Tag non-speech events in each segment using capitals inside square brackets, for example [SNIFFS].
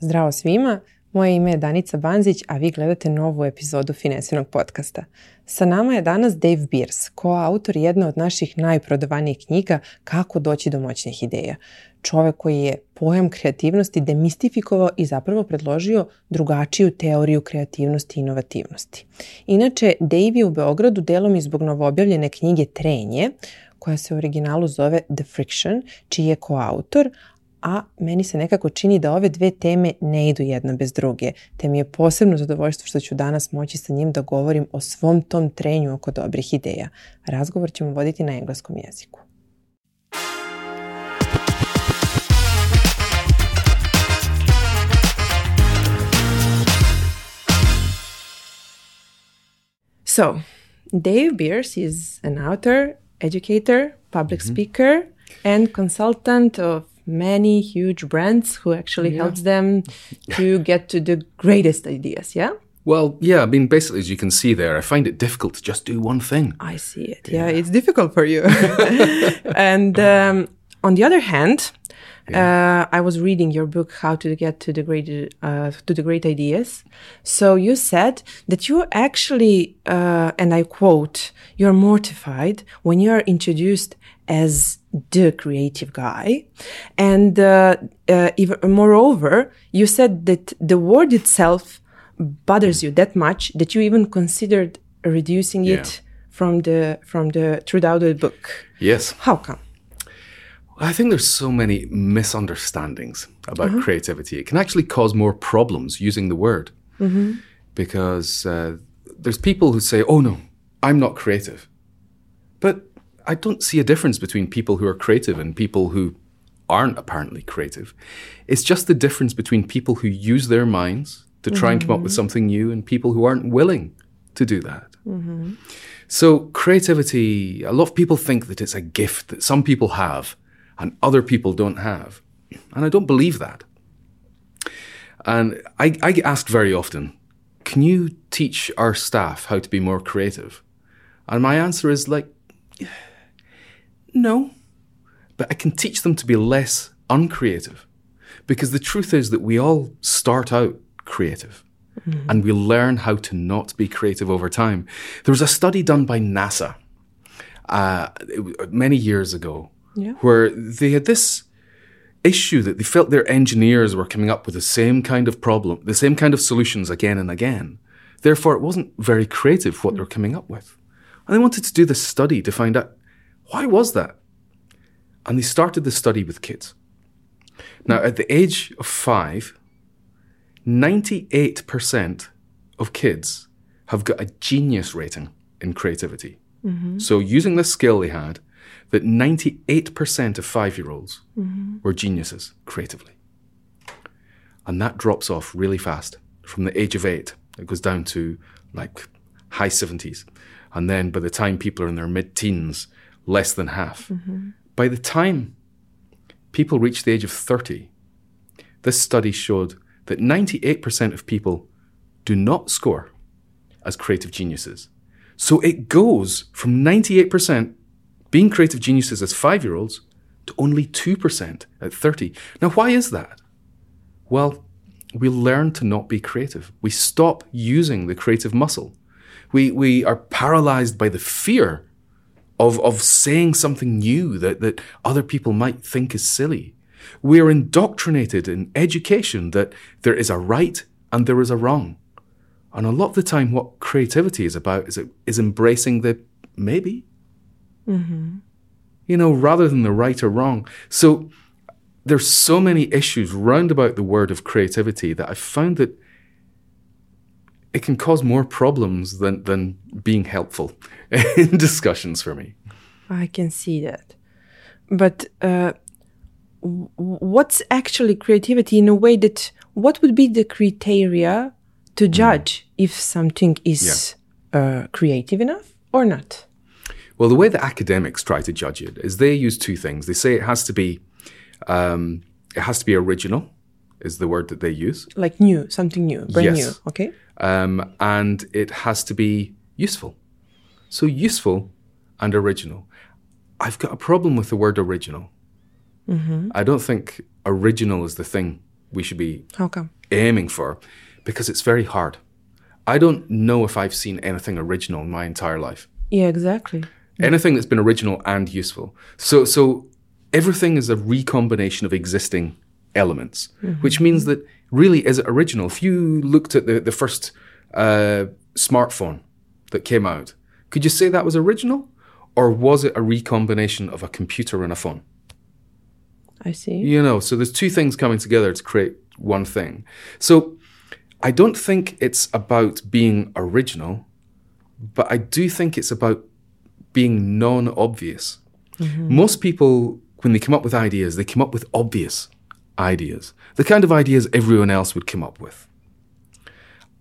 Zdravo svima, moje ime je Danica Banzić, a vi gledate novu epizodu Finesenog podcasta. Sa nama je danas Dave Beers, koautor jedne od naših najprodavanijih knjiga Kako doći do moćnih ideja. Čovek koji je pojam kreativnosti demistifikovao i zapravo predložio drugačiju teoriju kreativnosti i inovativnosti. Inače, Dave je u Beogradu delom i zbog novoobjavljene knjige Trenje, koja se u originalu zove The Friction, čiji je koautor, a meni se nekako čini da ove dve teme ne idu jedna bez druge, te mi je posebno zadovoljstvo što ću danas moći sa njim da govorim o svom tom trenju oko dobrih ideja. Razgovor ćemo voditi na engleskom jeziku. So, Dave Beers is an author, educator, public mm-hmm. speaker, and consultant of many huge brands who actually yeah. helps them to get to the greatest ideas. Yeah. Well, yeah, I mean, basically, as you can see there, I find it difficult to just do one thing. I see it. Yeah, yeah it's difficult for you. [LAUGHS] and um, on the other hand, yeah. uh, I was reading your book, How to Get to the Great uh, to the Great Ideas. So you said that you actually, uh, and I quote, "You're mortified when you are introduced as the creative guy. And uh, uh, even moreover, you said that the word itself bothers you that much that you even considered reducing yeah. it from the from the throughout the book. Yes. How come? I think there's so many misunderstandings about uh-huh. creativity. It can actually cause more problems using the word mm-hmm. because uh, there's people who say, "Oh no, I'm not creative," but I don't see a difference between people who are creative and people who aren't apparently creative. It's just the difference between people who use their minds to try mm-hmm. and come up with mm-hmm. something new and people who aren't willing to do that. Mm-hmm. So, creativity, a lot of people think that it's a gift that some people have and other people don't have. And I don't believe that. And I, I get asked very often, can you teach our staff how to be more creative? And my answer is like, no. But I can teach them to be less uncreative. Because the truth is that we all start out creative mm-hmm. and we learn how to not be creative over time. There was a study done by NASA uh, many years ago yeah. where they had this issue that they felt their engineers were coming up with the same kind of problem, the same kind of solutions again and again. Therefore, it wasn't very creative what mm. they were coming up with. And they wanted to do this study to find out why was that? And they started the study with kids. Now, at the age of five, 98% of kids have got a genius rating in creativity. Mm-hmm. So, using this skill they had, that 98% of five year olds mm-hmm. were geniuses creatively. And that drops off really fast from the age of eight. It goes down to like high 70s. And then by the time people are in their mid teens, less than half. Mm-hmm. By the time people reach the age of 30, this study showed that 98% of people do not score as creative geniuses. So it goes from 98% being creative geniuses as five year olds to only 2% at 30. Now, why is that? Well, we learn to not be creative. We stop using the creative muscle. We, we are paralyzed by the fear of, of saying something new that, that other people might think is silly. We are indoctrinated in education that there is a right and there is a wrong. And a lot of the time, what creativity is about is, is embracing the maybe. Mm-hmm. You know, rather than the right or wrong. So there's so many issues round about the word of creativity that I've found that it can cause more problems than, than being helpful [LAUGHS] in discussions for me. I can see that. But uh, what's actually creativity in a way that what would be the criteria to hmm. judge mm. if something is yeah. uh, creative enough or not? Well, the way that academics try to judge it is they use two things. They say it has to be um, it has to be original, is the word that they use. Like new, something new, brand yes. new. Okay um, and it has to be useful. So useful and original. I've got a problem with the word original. Mm-hmm. I don't think original is the thing we should be aiming for because it's very hard. I don't know if I've seen anything original in my entire life. Yeah, exactly. Anything that's been original and useful. So so everything is a recombination of existing elements, which means that really is it original? If you looked at the, the first uh, smartphone that came out, could you say that was original? Or was it a recombination of a computer and a phone? I see. You know, so there's two things coming together to create one thing. So I don't think it's about being original, but I do think it's about being non obvious. Most people, when they come up with ideas, they come up with obvious ideas, the kind of ideas everyone else would come up with.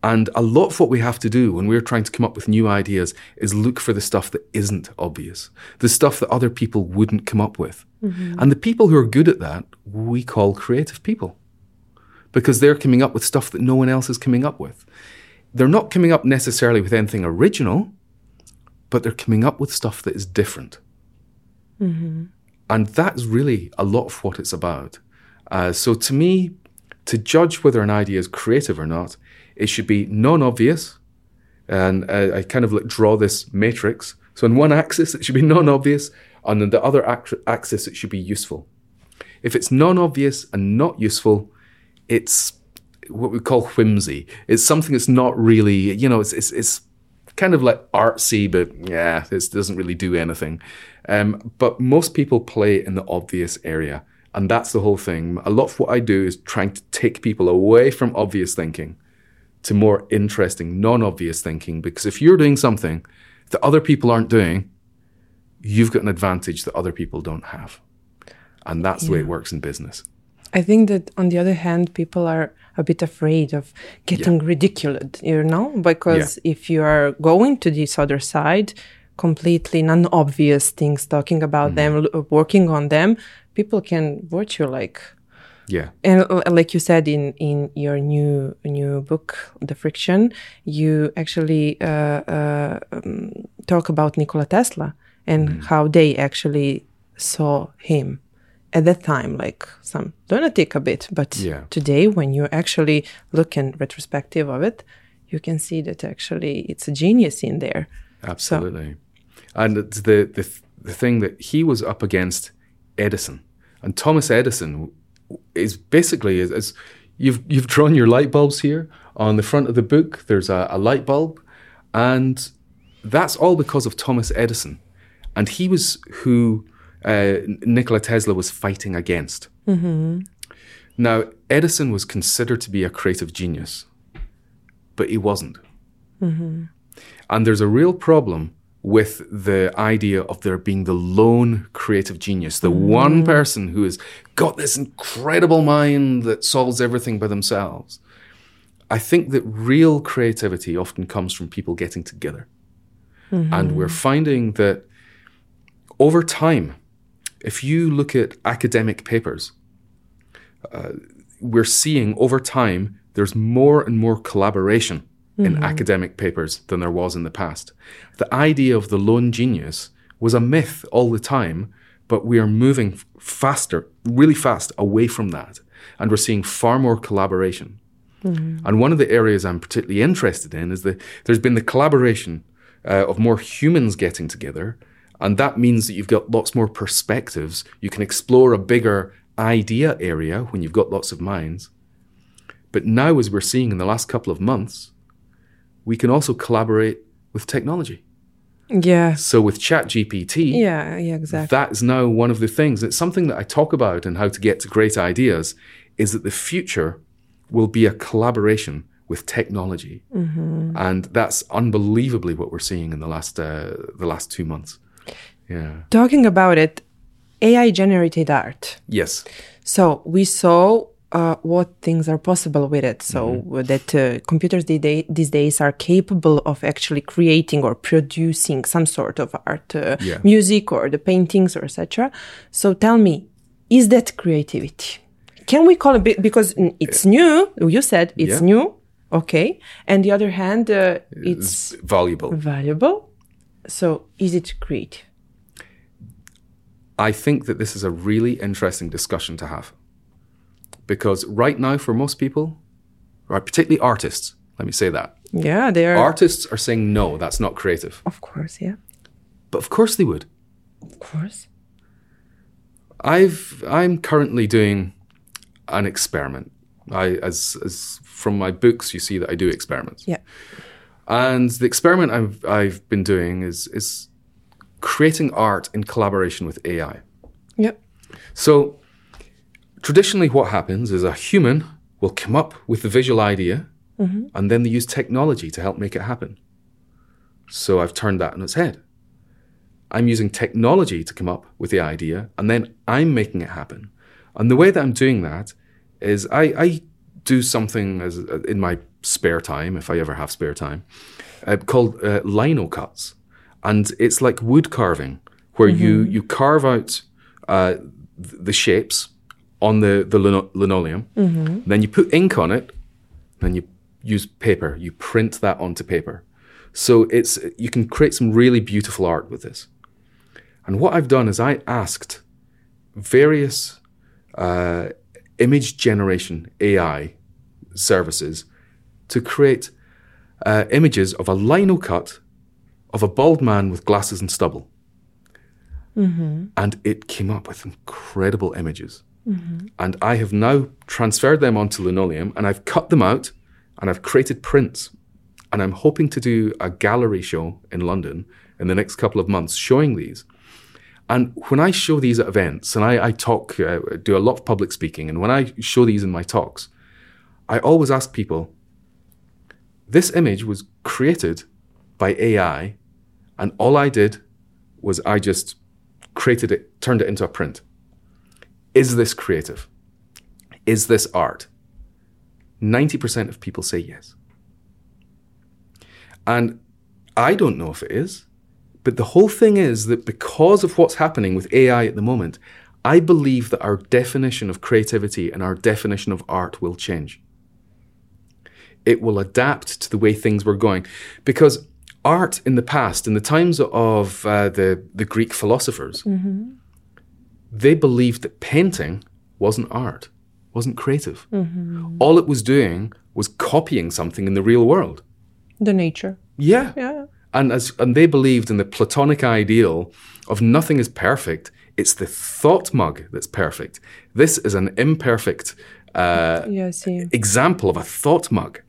And a lot of what we have to do when we're trying to come up with new ideas is look for the stuff that isn't obvious, the stuff that other people wouldn't come up with. Mm-hmm. And the people who are good at that, we call creative people because they're coming up with stuff that no one else is coming up with. They're not coming up necessarily with anything original, but they're coming up with stuff that is different. Mm-hmm. And that's really a lot of what it's about. Uh, so to me, to judge whether an idea is creative or not, it should be non-obvious. And uh, I kind of like draw this matrix. So on one axis, it should be non-obvious. And on the other axis, it should be useful. If it's non-obvious and not useful, it's what we call whimsy. It's something that's not really, you know, it's it's, it's kind of like artsy, but yeah, it doesn't really do anything. Um, but most people play in the obvious area, and that's the whole thing. A lot of what I do is trying to take people away from obvious thinking to more interesting, non-obvious thinking. Because if you're doing something that other people aren't doing, you've got an advantage that other people don't have, and that's the way it works in business. I think that on the other hand, people are a bit afraid of getting ridiculed, you know, because if you are going to this other side, completely non-obvious things, talking about mm-hmm. them, working on them, people can watch you like Yeah. and uh, like you said in in your new new book the friction you actually uh, uh, um, talk about nikola tesla and how they actually saw him at that time like some lunatic a bit but Yeah. today when you actually look in retrospective of it you can see that actually it's a genius in there Absolutely. And it's the, the the thing that he was up against Edison, and Thomas Edison is basically as, as you've you've drawn your light bulbs here on the front of the book. There's a, a light bulb, and that's all because of Thomas Edison, and he was who uh, Nikola Tesla was fighting against. Now Edison was considered to be a creative genius, but he wasn't. And there's a real problem with the idea of there being the lone creative genius, the one person who has got this incredible mind that solves everything by themselves. I think that real creativity often comes from people getting together. And we're finding that over time, if you look at academic papers, uh, we're seeing over time there's more and more collaboration in academic papers than there was in the past. The idea of the lone genius was a myth all the time, but we are moving faster, really fast away from that. And we're seeing far more collaboration. And one of the areas I'm particularly interested in is that there's been the collaboration uh, of more humans getting together. And that means that you've got lots more perspectives. You can explore a bigger idea area when you've got lots of minds. But now, as we're seeing in the last couple of months, we can also collaborate with technology. yeah So with ChatGPT, yeah yeah exactly that is now one of the things. It's something that I talk about and how to get to great ideas is that the future will be a collaboration with technology, and that's unbelievably what we're seeing in the last uh, the last two months. Yeah. talking about it ai generated art Yes. So we saw uh, what things are possible with it. So that uh, computers these day- these days are capable of actually creating or producing some sort of art, uh, Yeah. music or the paintings or etc. So tell me, is that creativity? Can we call it be- because it's new? You said it's Yeah. new, okay. And the other hand, uh, it's It's valuable. valuable. So is it creative? I think that this is a really interesting discussion to have because right now, for most people, right, particularly artists, let me say that. Yeah, they are. Artists are saying, no, that's not creative. Of course, yeah. But of course they would. Of course. I've I'm currently doing an experiment. I as as from my books you see that I do experiments. Yeah. And the experiment I've I've been doing is is creating art in collaboration with AI. Yeah. So traditionally what happens is a human will come up with the visual idea and then they use technology to help make it happen. So I've turned that on its head. I'm using technology to come up with the idea, and then I'm making it happen. And the way that I'm doing that is I, I do something as in my spare time, if I ever have spare time, uh, called uh, lino cuts, and it's like wood carving, where you you carve out uh, th- the shapes on the the lino- linoleum, then you put ink on it, then you use paper, you print that onto paper. So it's you can create some really beautiful art with this. And what I've done is I asked various uh, image generation AI services to create uh, images of a lino cut of a bald man with glasses and stubble. And it came up with incredible images. And I have now transferred them onto linoleum and I've cut them out and I've created prints. And I'm hoping to do a gallery show in London in the next couple of months showing these. And when I show these at events, and I, I talk, uh, do a lot of public speaking, and when I show these in my talks, I always ask people this image was created by AI, and all I did was I just created it, turned it into a print. Is this creative? Is this art? 90% of people say yes. And I don't know if it is, but the whole thing is that because of what's happening with AI at the moment, I believe that our definition of creativity and our definition of art will change. It will adapt to the way things were going. Because art in the past, in the times of uh, the, the Greek philosophers, they believed that painting wasn't art, wasn't creative. All it was doing was copying something in the real world. The nature. Yeah. Yeah. And as and they believed in the Platonic ideal of nothing is perfect. It's the thought mug that's perfect. This is an imperfect uh, Yeah, example of a thought mug.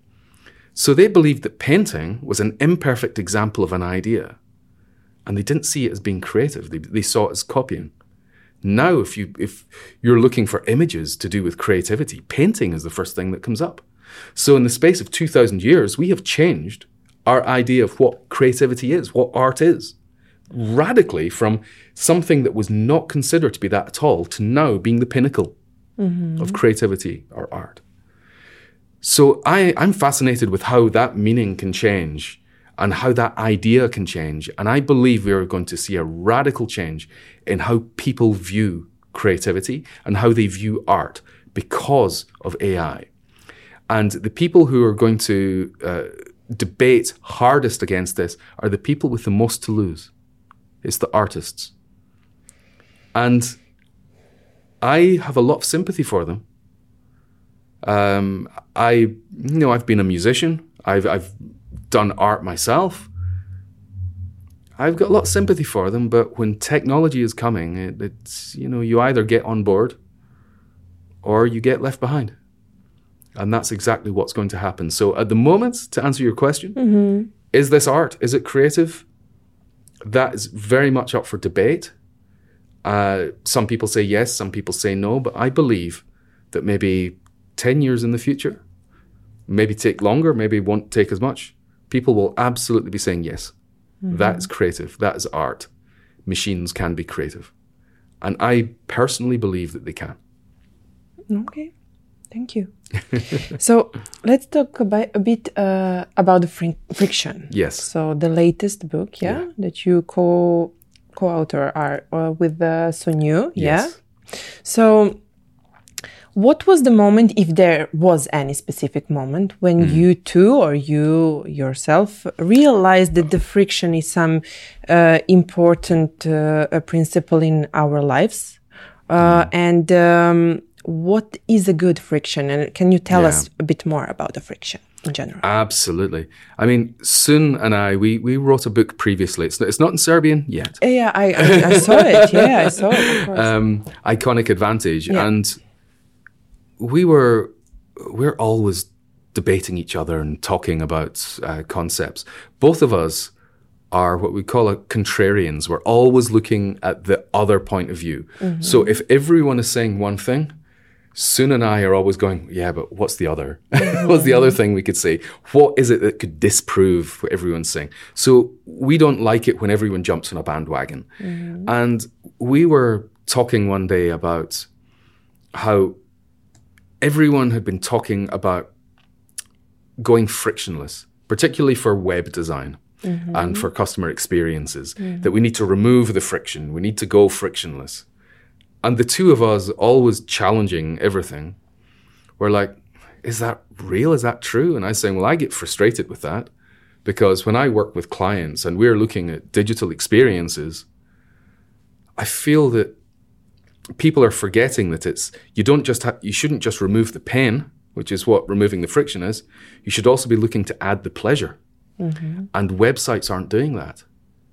So they believed that painting was an imperfect example of an idea. And they didn't see it as being creative. They, they saw it as copying. Now, if you if you're looking for images to do with creativity, painting is the first thing that comes up. So in the space of two thousand years, we have changed our idea of what creativity is, what art is, radically from something that was not considered to be that at all to now being the pinnacle mm-hmm. of creativity or art. So I, I'm fascinated with how that meaning can change and how that idea can change. And I believe we are going to see a radical change in how people view creativity and how they view art because of AI. And the people who are going to uh, debate hardest against this are the people with the most to lose. It's the artists. And I have a lot of sympathy for them. Um, I, you know, I've been a musician. I've, I've done art myself. I've got a lot of sympathy for them, but when technology is coming, it, it's, you know, you either get on board or you get left behind. And that's exactly what's going to happen. So at the moment, to answer your question, is this art? Is it creative? That is very much up for debate. Uh, some people say yes, some people say no, but I believe that maybe 10 years in the future, maybe take longer, maybe won't take as much, people will absolutely be saying yes. That is creative. That is art. Machines can be creative. And I personally believe that they can. Okay, thank you. [LAUGHS] so let's talk about, a bit uh, about the fri- friction. Yes. So the latest book, yeah, Yeah. that you co co-author are uh, with uh, Soon Yu, yeah. Yes. So what was the moment, if there was any specific moment, when Mm-hmm. you two or you yourself realized that the friction is some uh, important uh, principle in our lives? Uh, Mm-hmm. And um, what is a good friction? And can you tell Yeah. us a bit more about the friction in general? Absolutely. I mean, Soon and I, we, we wrote a book previously. It's, it's not in Serbian yet. yeah, I, I, I saw it. Yeah, I saw it. [LAUGHS] Um, iconic advantage Yeah. and we were we're always debating each other and talking about uh, concepts both of us are what we call a contrarians we're always looking at the other point of view mm-hmm. so if everyone is saying one thing Soon and I are always going, yeah, but what's the other? [LAUGHS] what's the other mm-hmm. thing we could say? What is it that could disprove what everyone's saying? So we don't like it when everyone jumps on a bandwagon. Mm-hmm. And we were talking one day about how everyone had been talking about going frictionless, particularly for web design mm-hmm. and for customer experiences, mm. that we need to remove the friction, we need to go frictionless. And the two of us always challenging everything. We're like, is that real? Is that true? And I was saying, well, I get frustrated with that because when I work with clients and we're looking at digital experiences, I feel that people are forgetting that it's you don't just ha- you shouldn't just remove the pain, which is what removing the friction is. You should also be looking to add the pleasure. Mm-hmm. And websites aren't doing that.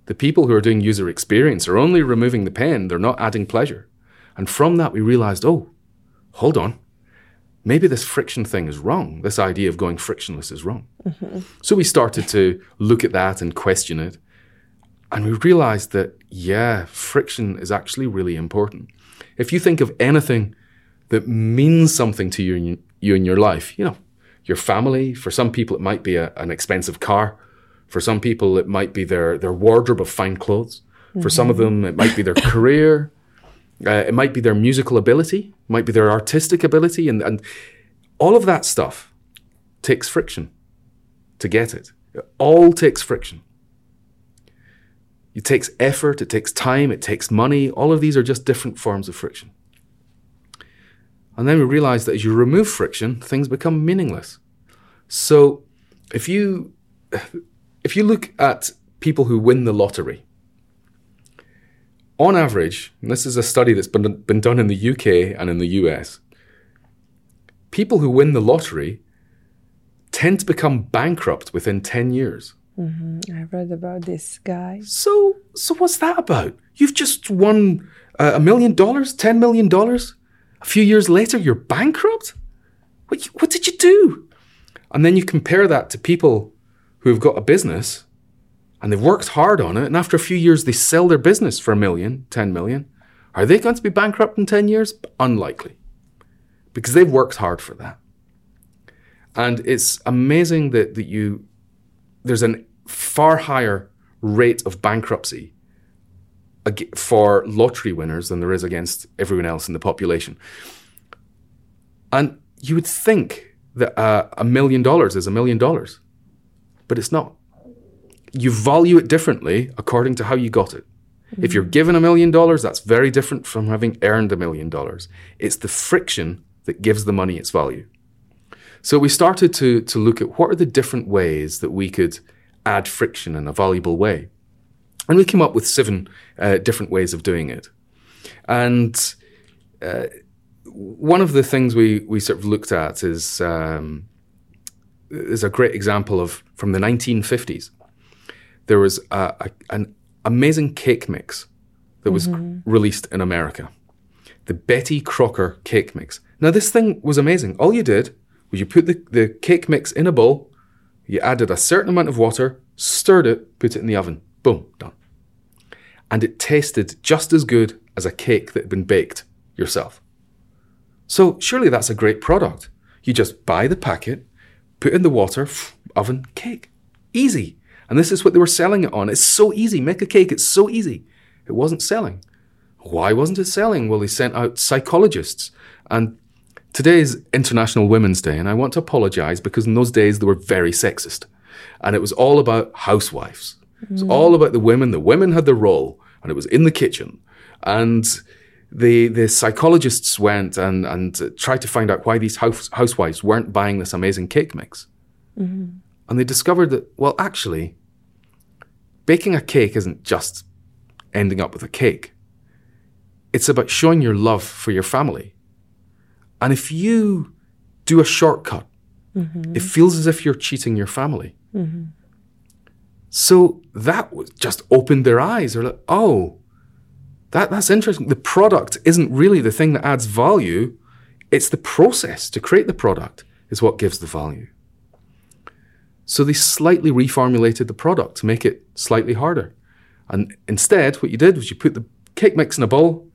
The people who are doing user experience are only removing the pain, they're not adding pleasure. And from that we realized, oh, hold on. Maybe this friction thing is wrong. This idea of going frictionless is wrong. Mm-hmm. So we started to look at that and question it. And we realized that, yeah, friction is actually really important. If you think of anything that means something to you in, you in your life, you know, your family, for some people, it might be a, an expensive car. For some people, it might be their, their wardrobe of fine clothes. For some of them, it might be their career. [LAUGHS] Uh, it might be their musical ability, might be their artistic ability. And, and all of that stuff takes friction to get it. It all takes friction. It takes effort, it takes time, it takes money. All of these are just different forms of friction. And then we realize that as you remove friction, things become meaningless. So if you if you look at people who win the lottery, on average, and this is a study that's been, been done in the UK and in the US, people who win the lottery tend to become bankrupt within 10 years. I read about this guy. So, so what's that about? You've just won uh, a million dollars, ten million dollars. A few years later, you're bankrupt. What? What did you do? And then you compare that to people who have got a business and they've worked hard on it, and after a few years, they sell their business for a million, ten million. Are they going to be bankrupt in ten years? Unlikely, because they've worked hard for that. And it's amazing that that you there's a far higher rate of bankruptcy for lottery winners than there is against everyone else in the population. And you would think that uh, a million dollars is a million dollars, but it's not. You value it differently according to how you got it. If you're given a million dollars, that's very different from having earned a million dollars. It's the friction that gives the money its value. So we started to, to look at what are the different ways that we could add friction in a valuable way. And we came up with seven uh, different ways of doing it. And uh, one of the things we, we sort of looked at is, um, is a great example of from the 1950s. There was a, a, an amazing cake mix that was released in America. The Betty Crocker cake mix. Now, this thing was amazing. All you did you put the, the cake mix in a bowl, you added a certain amount of water, stirred it, put it in the oven. Boom, done. And it tasted just as good as a cake that had been baked yourself. So surely that's a great product. You just buy the packet, put in the water, [SNIFFS] oven, cake. Easy. And this is what they were selling it on. It's so easy. Make a cake, it's so easy. It wasn't selling. Why wasn't it selling? Well, they sent out psychologists. And today is International Women's Day, and I want to apologize because in those days they were very sexist. And it was all about housewives. It was mm. all about the women. The women had the role, and it was in the kitchen. And the the psychologists went and and tried to find out why these house, housewives weren't buying this amazing cake mix. Mm-hmm. And they discovered that well, actually, baking a cake isn't just ending up with a cake. It's about showing your love for your family And if you do a shortcut, mm-hmm. it feels as if you're cheating your family. Mm-hmm. So that just opened their eyes. They're like, oh, that, that's interesting. The product isn't really the thing that adds value. It's the process to create the product is what gives the value. So they slightly reformulated the product to make it slightly harder. And instead, what you did was you put the cake mix in a bowl,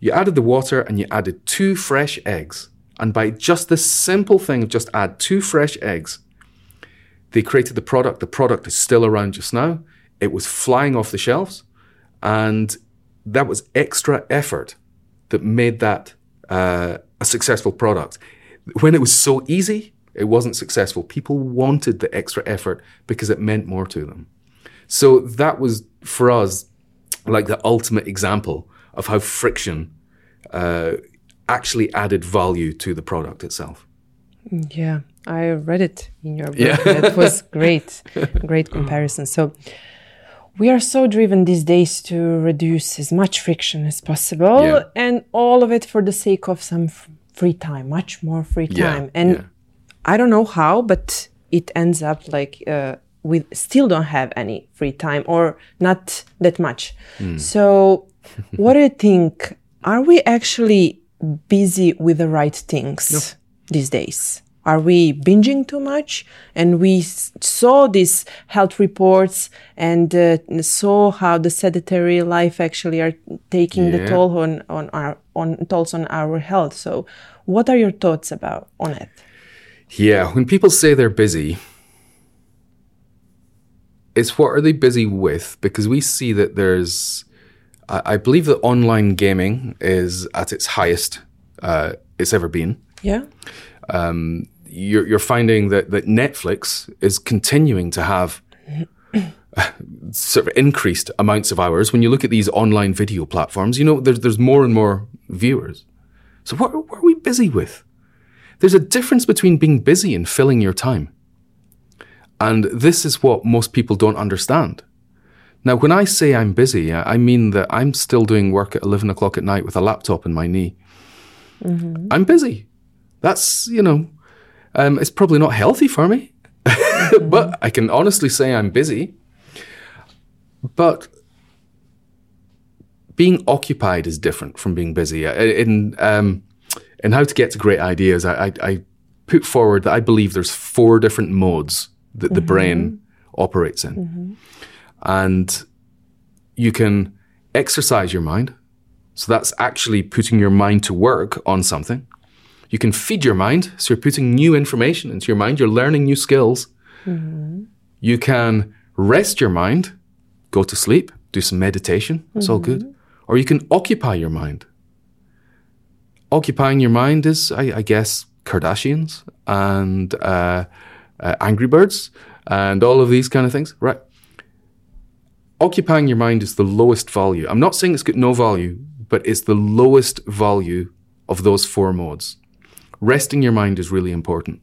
you added the water, and you added two fresh eggs. And by just this simple thing of just add two fresh eggs, they created the product. The product is still around just now. It was flying off the shelves. And that was extra effort that made that uh, a successful product. When it was so easy, it wasn't successful. People wanted the extra effort because it meant more to them. So that was for us like the ultimate example of how friction uh, actually added value to the product itself. Yeah, I read it in your book. Yeah. [LAUGHS] that was great, [LAUGHS] great comparison. So we are so driven these days to reduce as much friction as possible, Yeah. and all of it for the sake of some f- free time, much more free time. Yeah. And. I don't know how, but it ends up like uh, we still don't have any free time or not that much. Hmm. So, what do you think? Are we actually busy with the right things these days? Are we binging too much? And we saw these health reports and uh, saw how the sedentary life actually are taking the toll on, on our on tolls on our health. So, what are your thoughts about on it? Yeah, when people say they're busy, it's what are they busy with? Because we see that there's, I, I believe that online gaming is at its highest uh, it's ever been. Yeah. You're, you're finding that, that Netflix is continuing to have sort of increased amounts of hours. When you look at these online video platforms, you know, there's, there's more and more viewers. So what, what are we busy with? There's a difference between being busy and filling your time. And this is what most people don't understand. Now, when I say I'm busy, I I mean that I'm still doing work at 11 o'clock at night with a laptop in my knee. I'm busy. That's, you know, um, it's probably not healthy for me, [LAUGHS] but I can honestly say I'm busy. But being occupied is different from being busy. Uh, In um, in how to get to great ideas, I, I, I put forward that I believe there's four different modes that the brain operates in, and you can exercise your mind. So that's actually putting your mind to work on something. You can feed your mind, so you're putting new information into your mind. You're learning new skills. You can rest your mind, go to sleep, do some meditation. That's all good. Or you can occupy your mind. Occupying your mind is, I, I guess, Kardashians and uh, uh, Angry Birds and all of these kind of things. Right. Occupying your mind is the lowest value. I'm not saying it's got no value, but it's the lowest value of those four modes. Resting your mind is really important.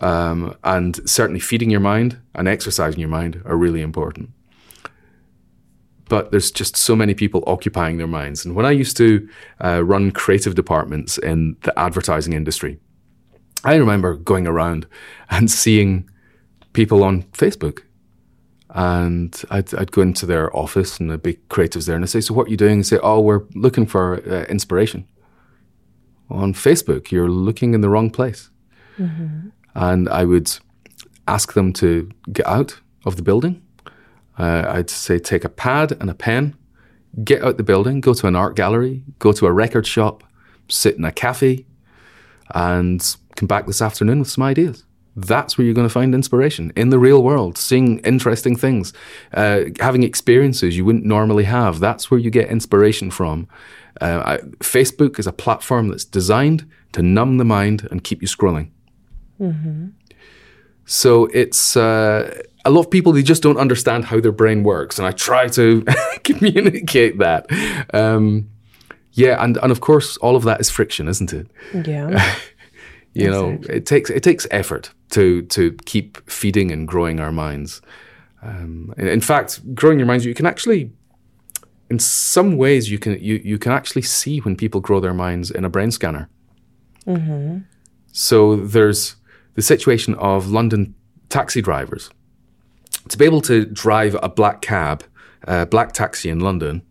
Um, and certainly feeding your mind and exercising your mind are really important. But there's just so many people occupying their minds. And when I used to uh, run creative departments in the advertising industry, I remember going around and seeing people on Facebook. And I'd, I'd go into their office and there'd be creatives there and I'd say, So, what are you doing? And say, Oh, we're looking for uh, inspiration. On Facebook, you're looking in the wrong place. And I would ask them to get out of the building. Uh, I'd say, Take a pad and a pen, get out the building, go to an art gallery, go to a record shop, sit in a cafe, and come back this afternoon with some ideas. That's where you're going to find inspiration in the real world, seeing interesting things, uh, having experiences you wouldn't normally have. That's where you get inspiration from. Uh, I, Facebook is a platform that's designed to numb the mind and keep you scrolling. So it's uh, a lot of people they just don't understand how their brain works, and I try to [LAUGHS] communicate that. Um, yeah, and and of course, all of that is friction, isn't it? Yeah. [LAUGHS] You know, it takes it takes effort to to keep feeding and growing our minds. Um, in, fact, growing your minds, you can actually in some ways you can you, you can actually see when people grow their minds in a brain scanner. Mm-hmm. So there's the situation of London taxi drivers. To be able to drive a black cab, a black taxi in London,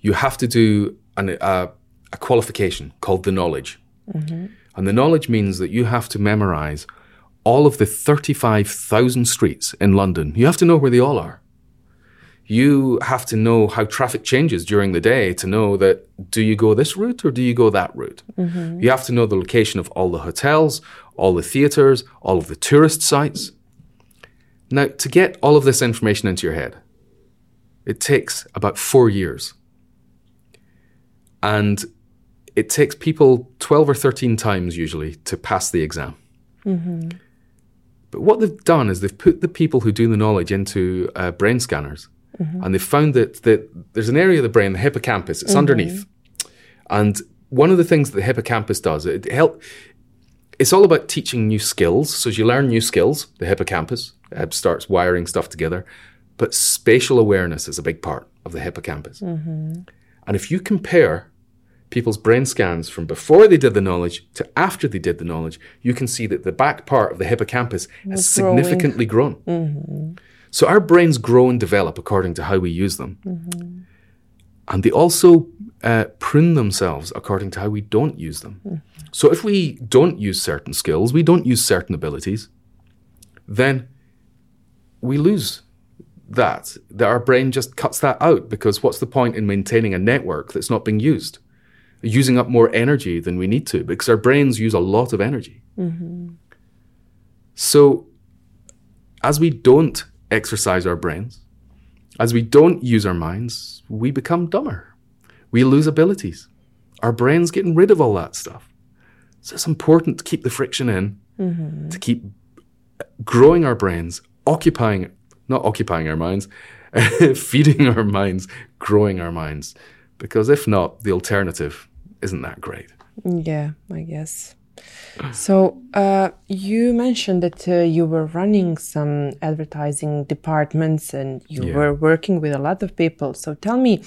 you have to do an, a, a qualification called the knowledge. Mm-hmm. And the knowledge means that you have to memorize all of the 35,000 streets in London. You have to know where they all are. You have to know how traffic changes during the day to know that do you go this route or do you go that route? Mm-hmm. You have to know the location of all the hotels, all the theatres, all of the tourist sites. Now, to get all of this information into your head, it takes about four years. And it takes people 12 or 13 times usually to pass the exam. But what they've done is they've put the people who do the knowledge into uh, brain scanners. And they've found that, that there's an area of the brain, the hippocampus, it's underneath. And one of the things that the hippocampus does, it help. It's all about teaching new skills. So as you learn new skills, the hippocampus uh, starts wiring stuff together. But spatial awareness is a big part of the hippocampus. And if you compare people's brain scans from before they did the knowledge to after they did the knowledge, you can see that the back part of the hippocampus has significantly grown. Mm-hmm. So our brains grow and develop according to how we use them. Mm-hmm. And they also uh, prune themselves according to how we don't use them. Mm-hmm. So if we don't use certain skills, we don't use certain abilities, then we lose that. That our brain just cuts that out because what's the point in maintaining a network that's not being used? Using up more energy than we need to because our brains use a lot of energy. Mm-hmm. So as we don't exercise our brains, as we don't use our minds, we become dumber. We lose abilities. Our brain's getting rid of all that stuff. So it's important to keep the friction in, mm-hmm. to keep growing our brains, occupying, not occupying our minds, [LAUGHS] feeding our minds, growing our minds. Because if not, the alternative isn't that great. Yeah, I guess. So uh, you mentioned that uh, you were running some advertising departments and you Yeah. were working with a lot of people. So tell me,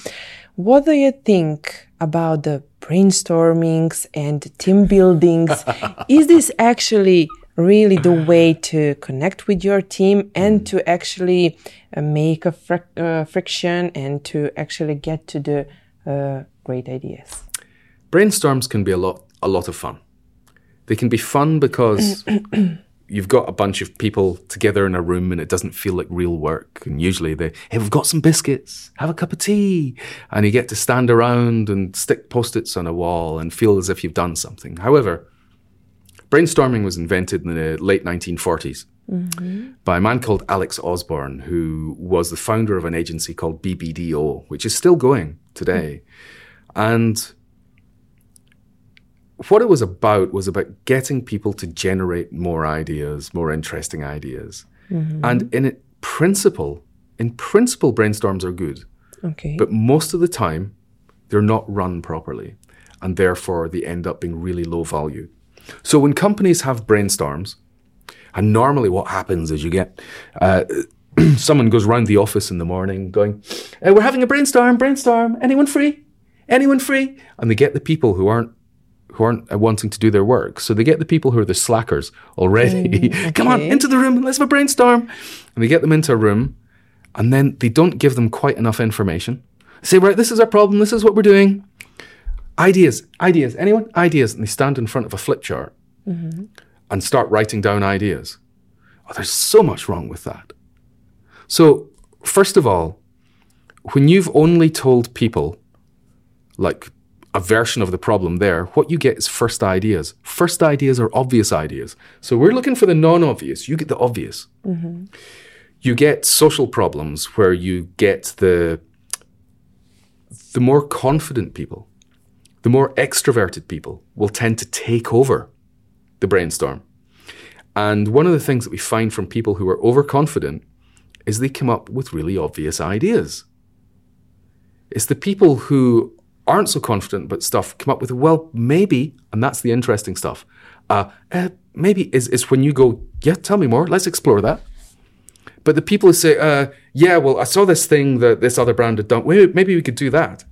what do you think about the brainstormings and team buildings? [LAUGHS] Is this actually really the way to connect with your team and to actually uh, make a fric- uh, friction and to actually get to the uh, great ideas? Brainstorms can be a lot a lot of fun. They can be fun because [CLEARS THROAT] you've got a bunch of people together in a room and it doesn't feel like real work. And usually they, hey, we've got some biscuits, have a cup of tea. And you get to stand around and stick post-its on a wall and feel as if you've done something. However, brainstorming was invented in the late 1940s mm-hmm. by a man called Alex Osborn, who was the founder of an agency called BBDO, which is still going today. Mm. And what it was about was about getting people to generate more ideas, more interesting ideas. And in principle, in principle, brainstorms are good, Okay. but most of the time, they're not run properly, and therefore they end up being really low value. So when companies have brainstorms, and normally what happens is you get uh, [CLEARS THROAT] someone goes round the office in the morning going, "Uh, "We're having a brainstorm. Brainstorm. Anyone free? Anyone free?" And they get the people who aren't who aren't uh, wanting to do their work. So they get the people who are the slackers already. [LAUGHS] Come on into the room. Let's have a brainstorm. And they get them into a room, and then they don't give them quite enough information. They say, "Right, this is our problem. This is what we're doing." Ideas, ideas. Anyone? Ideas. And they stand in front of a flip chart and start writing down ideas. Oh, there's so much wrong with that. So, first of all, when you've only told people like a version of the problem there, what you get is first ideas. First ideas are obvious ideas. So we're looking for the non obvious. You get the obvious. Mm-hmm. You get social problems where you get the the more confident people, the more extroverted people will tend to take over the brainstorm. And one of the things that we find from people who are overconfident is they come up with really obvious ideas. It's the people who aren't so confident but stuff come up with, well, maybe, and that's the interesting stuff. Uh, uh, maybe is, is when you go, yeah, tell me more, let's explore that. But the people who say, uh, yeah, well, I saw this thing that this other brand had done. Wait, maybe we could do that.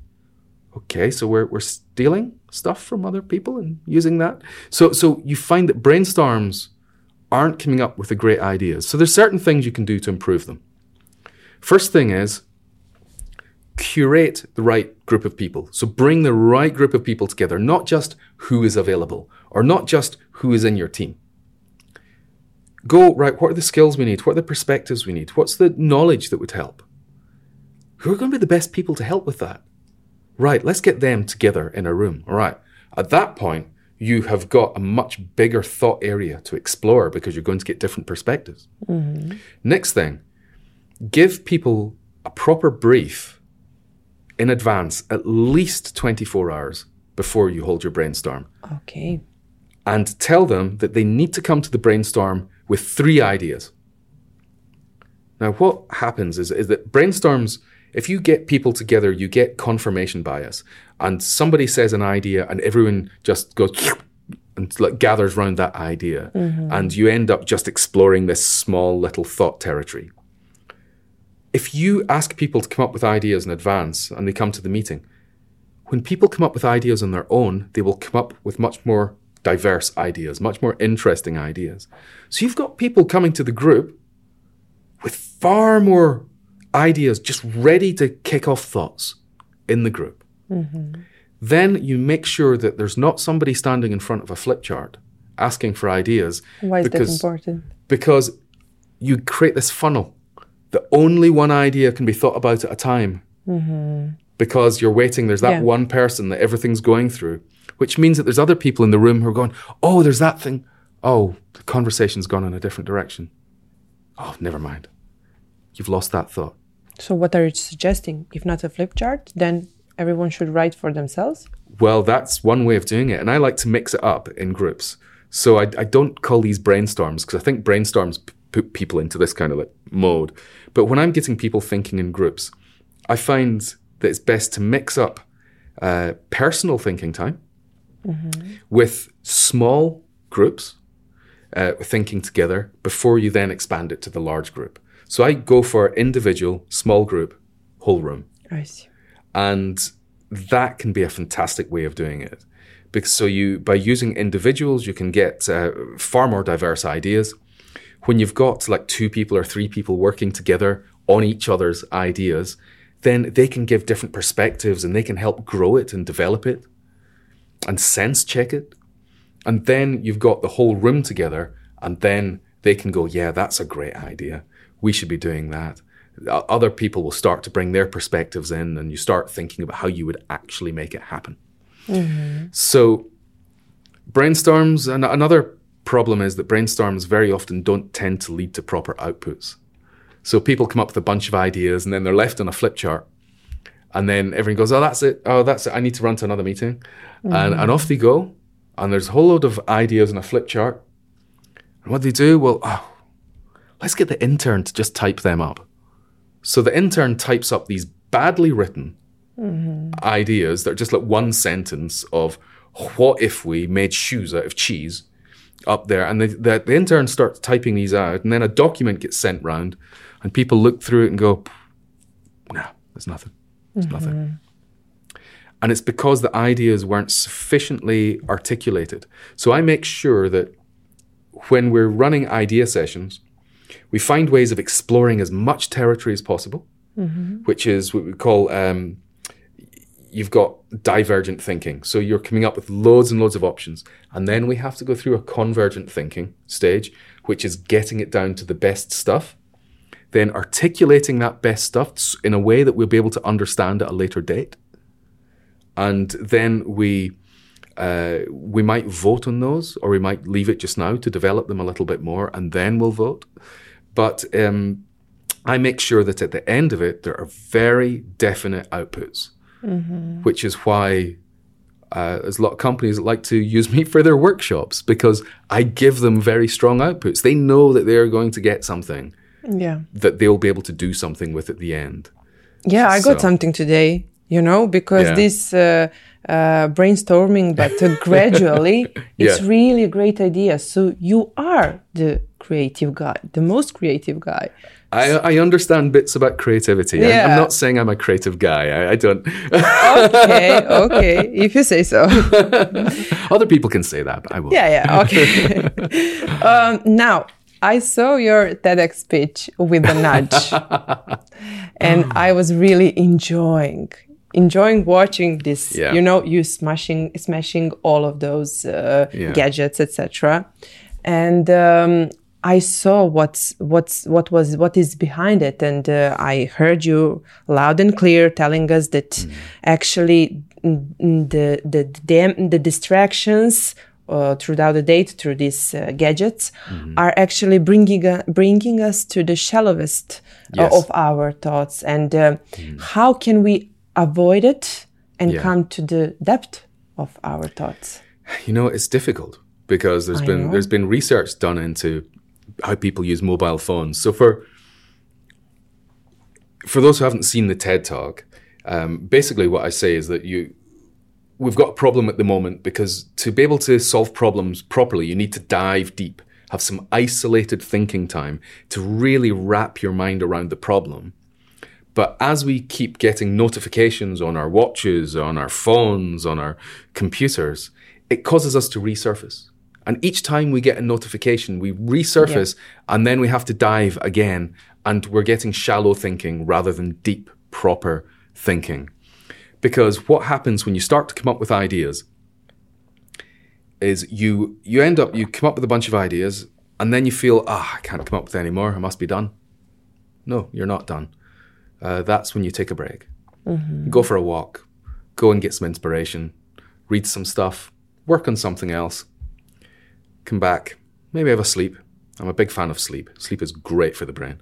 Okay, so we're, we're stealing stuff from other people and using that. So, so you find that brainstorms aren't coming up with the great ideas. So there's certain things you can do to improve them. First thing is curate the right group of people. So bring the right group of people together, not just who is available or not just who is in your team. Go, right, what are the skills we need? What are the perspectives we need? What's the knowledge that would help? Who are going to be the best people to help with that? Right, let's get them together in a room. All right. At that point, you have got a much bigger thought area to explore because you're going to get different perspectives. Mm-hmm. Next thing, give people a proper brief in advance, at least 24 hours before you hold your brainstorm. Okay. And tell them that they need to come to the brainstorm with three ideas. Now, what happens is, is that brainstorms, if you get people together, you get confirmation bias. And somebody says an idea, and everyone just goes and like gathers around that idea. Mm-hmm. And you end up just exploring this small little thought territory. If you ask people to come up with ideas in advance and they come to the meeting, when people come up with ideas on their own, they will come up with much more diverse ideas, much more interesting ideas. So you've got people coming to the group with far more ideas just ready to kick off thoughts in the group. Mm-hmm. Then you make sure that there's not somebody standing in front of a flip chart asking for ideas. Why is because, that important? Because you create this funnel that only one idea can be thought about at a time. Mm-hmm. Because you're waiting, there's that yeah. one person that everything's going through which means that there's other people in the room who are going, oh, there's that thing. Oh, the conversation's gone in a different direction. Oh, never mind. You've lost that thought. So, what are you suggesting? If not a flip chart, then everyone should write for themselves? Well, that's one way of doing it. And I like to mix it up in groups. So, I, I don't call these brainstorms because I think brainstorms put people into this kind of like mode. But when I'm getting people thinking in groups, I find that it's best to mix up uh, personal thinking time mm-hmm. with small groups uh, thinking together before you then expand it to the large group. So I go for individual, small group, whole room. I see. And that can be a fantastic way of doing it. Because so you by using individuals, you can get uh, far more diverse ideas. When you've got like two people or three people working together on each other's ideas, then they can give different perspectives and they can help grow it and develop it and sense check it. And then you've got the whole room together, and then they can go, yeah, that's a great idea. We should be doing that. Other people will start to bring their perspectives in, and you start thinking about how you would actually make it happen. Mm-hmm. So, brainstorms, and another problem is that brainstorms very often don't tend to lead to proper outputs. So, people come up with a bunch of ideas, and then they're left on a flip chart and then everyone goes, oh, that's it. Oh, that's it. I need to run to another meeting. Mm-hmm. And, and off they go. And there's a whole load of ideas on a flip chart. And what do they do? Well, oh, let's get the intern to just type them up. So the intern types up these badly written mm-hmm. ideas that are just like one sentence of what if we made shoes out of cheese up there. And the, the, the intern starts typing these out. And then a document gets sent round. And people look through it and go, no, there's nothing. There's mm-hmm. nothing. And it's because the ideas weren't sufficiently articulated. So I make sure that when we're running idea sessions, we find ways of exploring as much territory as possible, mm-hmm. which is what we call um, you've got divergent thinking. So you're coming up with loads and loads of options. And then we have to go through a convergent thinking stage, which is getting it down to the best stuff then articulating that best stuff in a way that we'll be able to understand at a later date. And then we uh, we might vote on those, or we might leave it just now to develop them a little bit more, and then we'll vote. But um, I make sure that at the end of it, there are very definite outputs, mm-hmm. which is why uh, there's a lot of companies that like to use me for their workshops because I give them very strong outputs. They know that they're going to get something yeah that they'll be able to do something with at the end yeah i got something today you know because yeah. this uh, uh, brainstorming, but uh, [LAUGHS] gradually, it's Yeah. really a great idea. So you are the creative guy, the most creative guy. I, I understand bits about creativity. I'm- I'm, not saying I'm a creative guy. I, I don't. Okay, [LAUGHS] okay, if you say so. [LAUGHS] Other people can say that, but I won't. Yeah, yeah, okay. [LAUGHS] um, now, I saw your TEDx speech with the nudge, and I was really enjoying enjoying watching this. Yeah. You know, you smashing smashing all of those uh, Yeah. gadgets, etc. And um, I saw what's what's what was what is behind it, and uh, I heard you loud and clear telling us that Mm. actually mm, mm, the the the, the distractions uh, throughout the day through these uh, gadgets Mm-hmm. are actually bringing uh, bringing us to the shallowest uh, Yes. Mm. of our thoughts, and uh, how can we avoid it and Yeah. come to the depth of our thoughts? You know, it's difficult because there's I been know. there's been research done into how people use mobile phones. So for for those who haven't seen the TED Talk, um, basically what I say is that you we've got a problem at the moment because to be able to solve problems properly, you need to dive deep, have some isolated thinking time to really wrap your mind around the problem. But as we keep getting notifications on our watches, on our phones, on our computers, it causes us to resurface. And each time we get a notification, we resurface and then we have to dive again. And we're getting shallow thinking rather than deep, proper thinking. Because what happens when you start to come up with ideas is you you end up you come up with a bunch of ideas and then you feel ah I can't come up with any more I must be done. No, you're not done. Uh, that's when you take a break. You go for a walk, go and get some inspiration, read some stuff, work on something else, come back, maybe have a sleep. I'm a big fan of sleep. Sleep is great for the brain.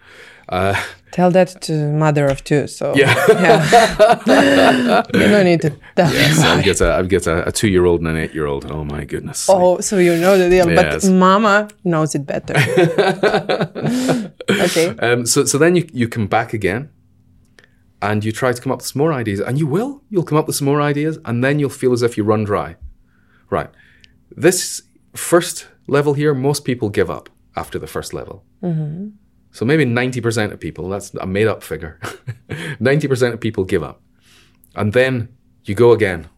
Uh, Tell that to mother of two. So yeah. [LAUGHS] you don't need to. tell yes. I've got a, I've got a, a two year old and an eight year old. Oh my goodness. Oh, so you know the deal, Yes. but mama knows it better. [LAUGHS] okay. Um, so, so then you, you come back again and you try to come up with some more ideas, and you will. You'll come up with some more ideas, and then you'll feel as if you run dry. Right. This first level here, most people give up after the first level. Mm-hmm. So maybe 90% of people, that's a made up figure, [LAUGHS] 90% of people give up. And then you go again,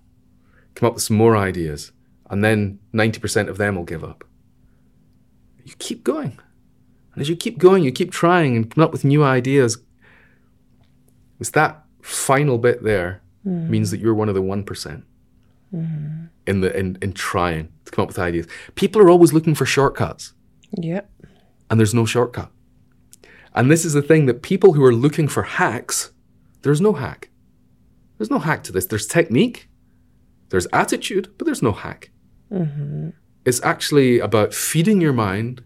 come up with some more ideas, and then 90% of them will give up. You keep going. And as you keep going, you keep trying and come up with new ideas. It's that final bit there mm. means that you're one of the 1% in, the, in, in trying to come up with ideas. People are always looking for shortcuts Yeah. and there's no shortcut. And this is the thing that people who are looking for hacks, there's no hack. There's no hack to this. There's technique, there's attitude, but there's no hack. Mm-hmm. It's actually about feeding your mind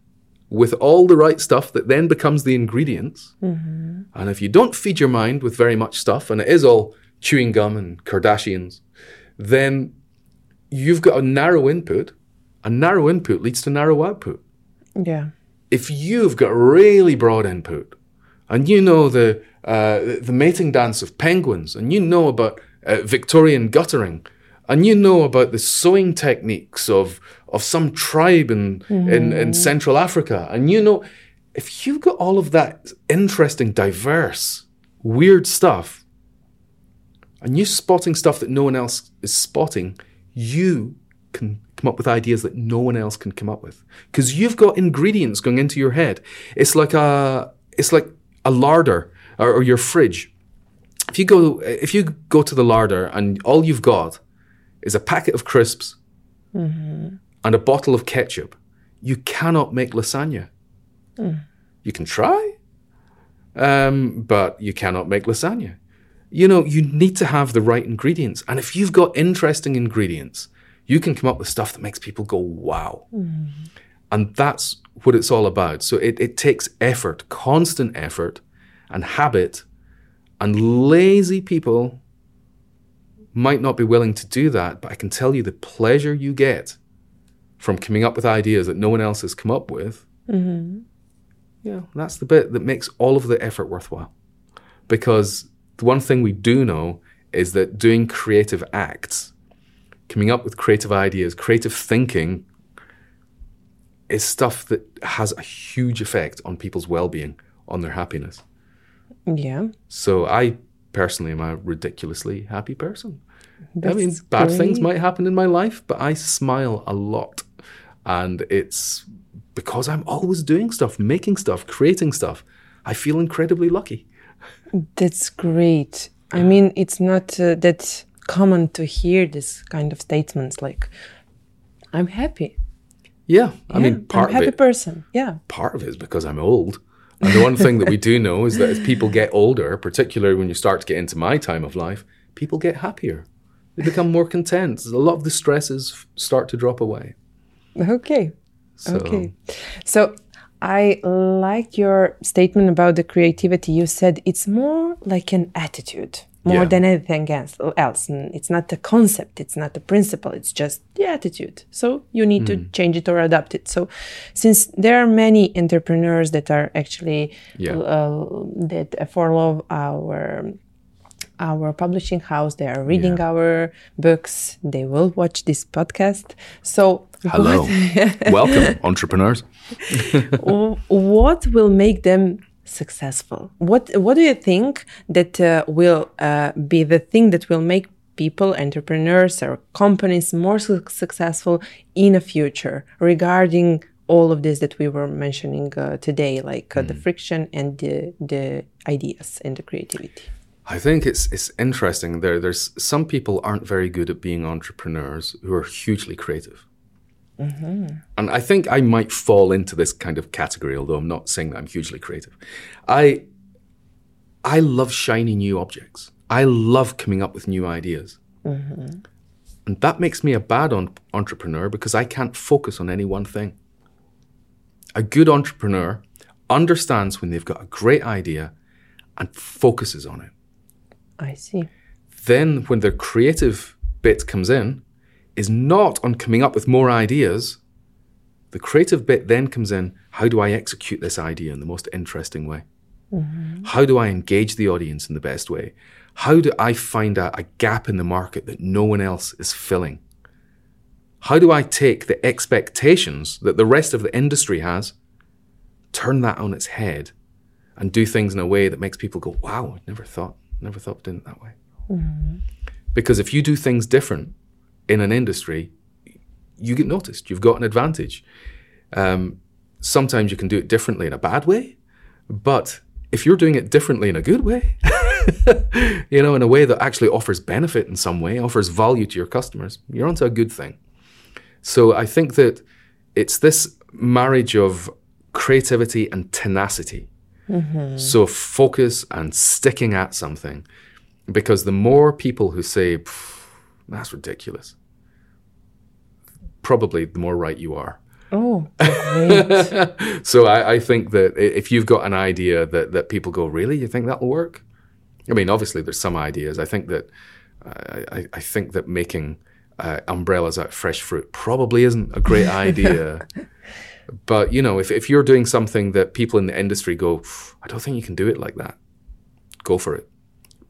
with all the right stuff that then becomes the ingredients. Mm-hmm. And if you don't feed your mind with very much stuff, and it is all chewing gum and Kardashians, then you've got a narrow input. A narrow input leads to narrow output Yeah. if you've got really broad input and you know the uh, the mating dance of penguins and you know about uh, Victorian guttering and you know about the sewing techniques of of some tribe in, in in Central Africa and you know if you've got all of that interesting diverse weird stuff and you're spotting stuff that no one else is spotting you can come up with ideas that no one else can come up with. Because you've got ingredients going into your head. It's like a it's like a larder or, or your fridge. If you go if you go to the larder and all you've got is a packet of crisps and a bottle of ketchup you cannot make lasagna. You can try um, but you cannot make lasagna you know, you need to have the right ingredients. And if you've got interesting ingredients, you can come up with stuff that makes people go, wow. Mm. And that's what it's all about. So it, it takes effort, constant effort and habit. And lazy people might not be willing to do that, but I can tell you the pleasure you get from coming up with ideas that no one else has come up with. Mm-hmm. Yeah, that's the bit that makes all of the effort worthwhile. Because the one thing we do know is that doing creative acts coming up with creative ideas, creative thinking is stuff that has a huge effect on people's well-being, on their happiness. Yeah. So I personally am a ridiculously happy person. That's I mean, bad things might happen in my life, but I smile a lot. And it's because I'm always doing stuff, making stuff, creating stuff. I feel incredibly lucky. That's great. I mean, it's not uh, that common to hear this kind of statements like, I'm happy. Yeah. I Yeah, mean, part I'm a happy it, person. Yeah. part of it is because I'm old. And the one thing that we do [LAUGHS] know is that as people get older, particularly when you start to get into my time of life, people get happier. They become more content. A lot of the stresses start to drop away. Okay. So, Okay. So I like your statement about the creativity. You said it's more like an attitude more Yeah. than anything else. else. It's not a concept, it's not a principle, it's just the attitude. So you need to change it or adapt it. So since there are many entrepreneurs that are actually Yeah. uh, that follow our our publishing house, they are reading our books, they will watch this podcast. So Hello. [LAUGHS] Welcome, entrepreneurs. [LAUGHS] what will make them successful what what do you think that uh, will uh, be the thing that will make people entrepreneurs or companies more su- successful in the future regarding all of this that we were mentioning uh, today like uh, the friction and the the ideas and the creativity I think it's it's interesting. There, there's some people aren't very good at being entrepreneurs who are hugely creative, Mm-hmm. and I think I might fall into this kind of category. Although I'm not saying that I'm hugely creative, I I love shiny new objects. I love coming up with new ideas, mm-hmm. and that makes me a bad on- entrepreneur because I can't focus on any one thing. A good entrepreneur understands when they've got a great idea and focuses on it i see then when the creative bit comes in is not on coming up with more ideas. The creative bit then comes in how do i execute this idea in the most interesting way? Mm-hmm. How do i engage the audience in the best way? How do i find a, a gap in the market that no one else is filling? How do i take the expectations that the rest of the industry has turn that on its head and do things in a way that makes people go wow i never thought never thought of doing it that way. Mm-hmm. Because if you do things different in an industry, you get noticed. You've got an advantage. Um, sometimes you can do it differently in a bad way, but if you're doing it differently in a good way, [LAUGHS] you know, in a way that actually offers benefit in some way, offers value to your customers, you're onto a good thing. So I think that it's this marriage of creativity and tenacity. So focus and sticking at something because the more people who say, "Pff, that's ridiculous, probably the more right you are. oh great [LAUGHS] So I, I think that if you've got an idea that, that people go, really, you think that'll work? I mean, obviously there's some ideas. I think that I, I, I think that making uh, umbrellas out of fresh fruit probably isn't a great [LAUGHS] idea. but you know, if, if you're doing something that people in the industry go, I don't think you can do it like that, go for it,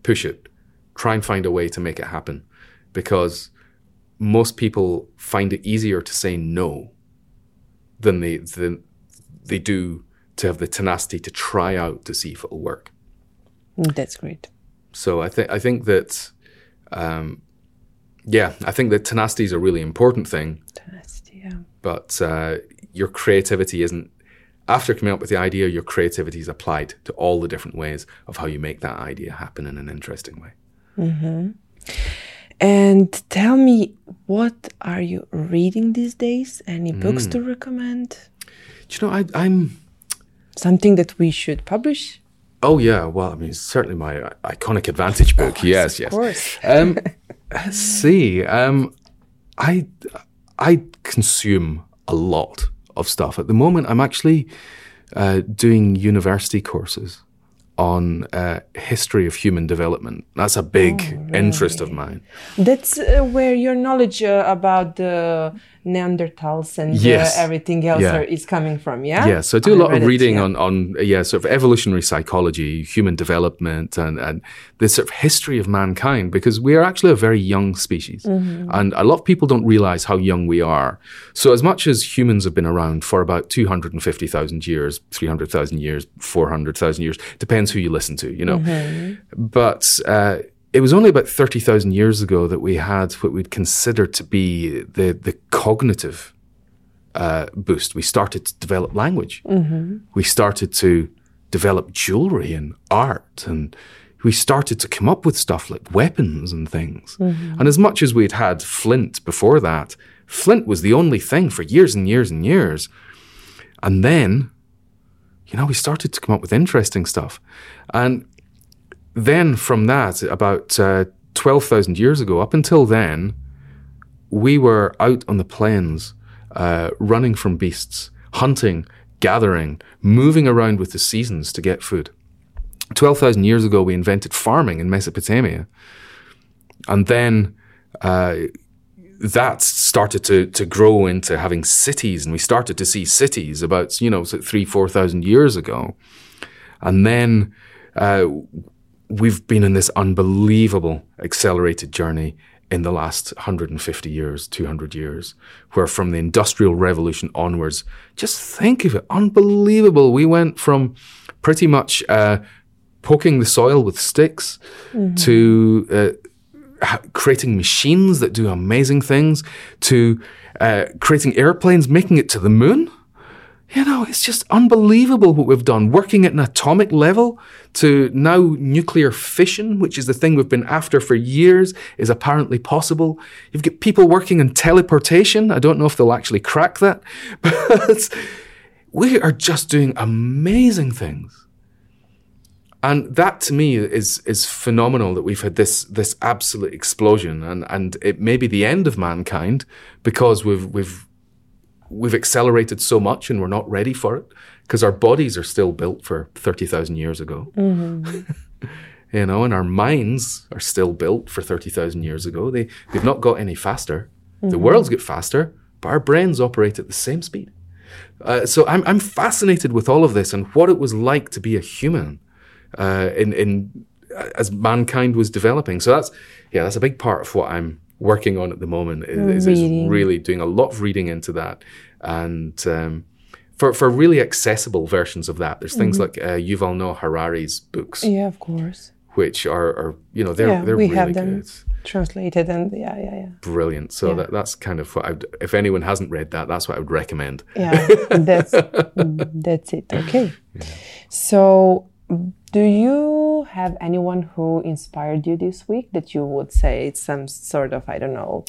push it, try and find a way to make it happen, because most people find it easier to say no than they than they do to have the tenacity to try out to see if it'll work. that's great So I think I think that, um, yeah, I think that tenacity is a really important thing. Fantastic, yeah But uh, your creativity isn't. After coming up with the idea, your creativity is applied to all the different ways of how you make that idea happen in an interesting way. And tell me, what are you reading these days? Any books to recommend? Do you know, I, I'm. Something that we should publish? Oh yeah, well, I mean, certainly my uh, iconic Advantage book. yes, yes. course. Um, [LAUGHS] let's see. Um, I I consume a lot of stuff at the moment. I'm actually uh, doing university courses on uh, history of human development. That's a big interest of mine. That's uh, where your knowledge uh, about the Neanderthals and Yes. uh, everything else Yeah. are, is coming from. Yeah. Yeah, so I do a lot of it, reading yeah. on, on yeah, sort of evolutionary psychology, human development, and, and the sort of history of mankind, because we are actually a very young species. Mm-hmm. And a lot of people don't realize how young we are. So, as much as humans have been around for about 250,000 years, 300,000 years, 400,000 years, depends who you listen to, you know. Mm-hmm. But uh, it was only about 30,000 years ago that we had what we'd consider to be the, the cognitive uh, boost. We started to develop language. We started to develop jewelry and art, and we started to come up with stuff like weapons and things. And as much as we'd had flint before that, flint was the only thing for years and years and years. And then, you know, we started to come up with interesting stuff. And then from that, about uh, 12,000 years ago, up until then, we were out on the plains, uh, running from beasts, hunting, gathering, moving around with the seasons to get food. 12,000 years ago, we invented farming in Mesopotamia. And then uh, that started to, to grow into having cities, and we started to see cities about, you know, three, 4,000 years ago. And then uh, we've been in this unbelievable accelerated journey in the last 150 years, 200 years, where from the Industrial Revolution onwards, just think of it, unbelievable. We went from pretty much uh, poking the soil with sticks to uh, creating machines that do amazing things to uh, creating airplanes, making it to the moon. You know, it's just unbelievable what we've done. Working at an atomic level to now nuclear fission, which is the thing we've been after for years, is apparently possible. You've got people working in teleportation. I don't know if they'll actually crack that, [LAUGHS] but we are just doing amazing things. And that to me is is phenomenal that we've had this this absolute explosion and, and it may be the end of mankind because we've we've we've accelerated so much and we're not ready for it because our bodies are still built for 30,000 years ago. [LAUGHS] you know, and our minds are still built for 30,000 years ago. They, they've not got any faster. The world's get faster, but our brains operate at the same speed. Uh, so I'm, I'm fascinated with all of this and what it was like to be a human uh, in, in as mankind was developing. So that's yeah, that's a big part of what I'm working on at the moment. Is, is, is really doing a lot of reading into that, and um, for for really accessible versions of that, there's things like uh, Yuval Noah Harari's books, Yeah, of course. which are, are you know they're Yeah, they're we really have them. good, Translated and yeah, yeah, yeah. brilliant. So Yeah. that that's kind of what I'd, if anyone hasn't read that, that's what I would recommend. Yeah, [LAUGHS] that's that's it. Okay. So, do you have anyone who inspired you this week that you would say it's some sort of I don't know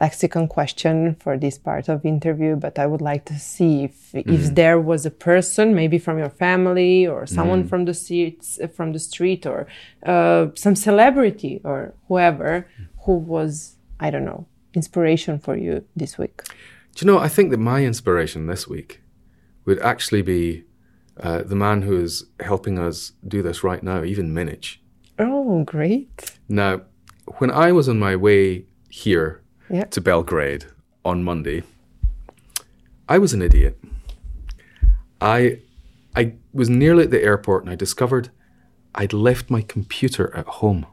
lexicon question for this part of interview? But I would like to see if if mm-hmm. there was a person, maybe from your family or someone mm-hmm. from the streets, uh, from the street, or uh, some celebrity or whoever who was I don't know inspiration for you this week. Do you know? I think that my inspiration this week would actually be uh, the man who is helping us do this right now, Ivan Minić. Oh, great! Now, when I was on my way here Yeah. to Belgrade on Monday, I was an idiot. I I was nearly at the airport and I discovered I'd left my computer at home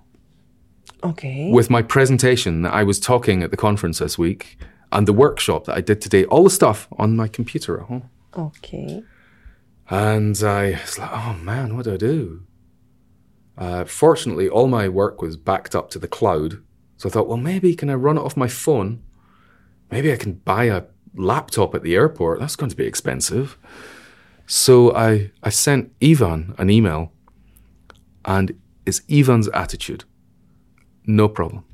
Okay. with my presentation that I was talking at the conference this week and the workshop that I did today, all the stuff on my computer at home. Okay. And I was like, oh man, what do I do? Uh, fortunately, all my work was backed up to the cloud. So I thought, well, maybe can I run it off my phone? Maybe I can buy a laptop at the airport. That's going to be expensive. So I, I sent Ivan an email, and it's Ivan's attitude. No problem.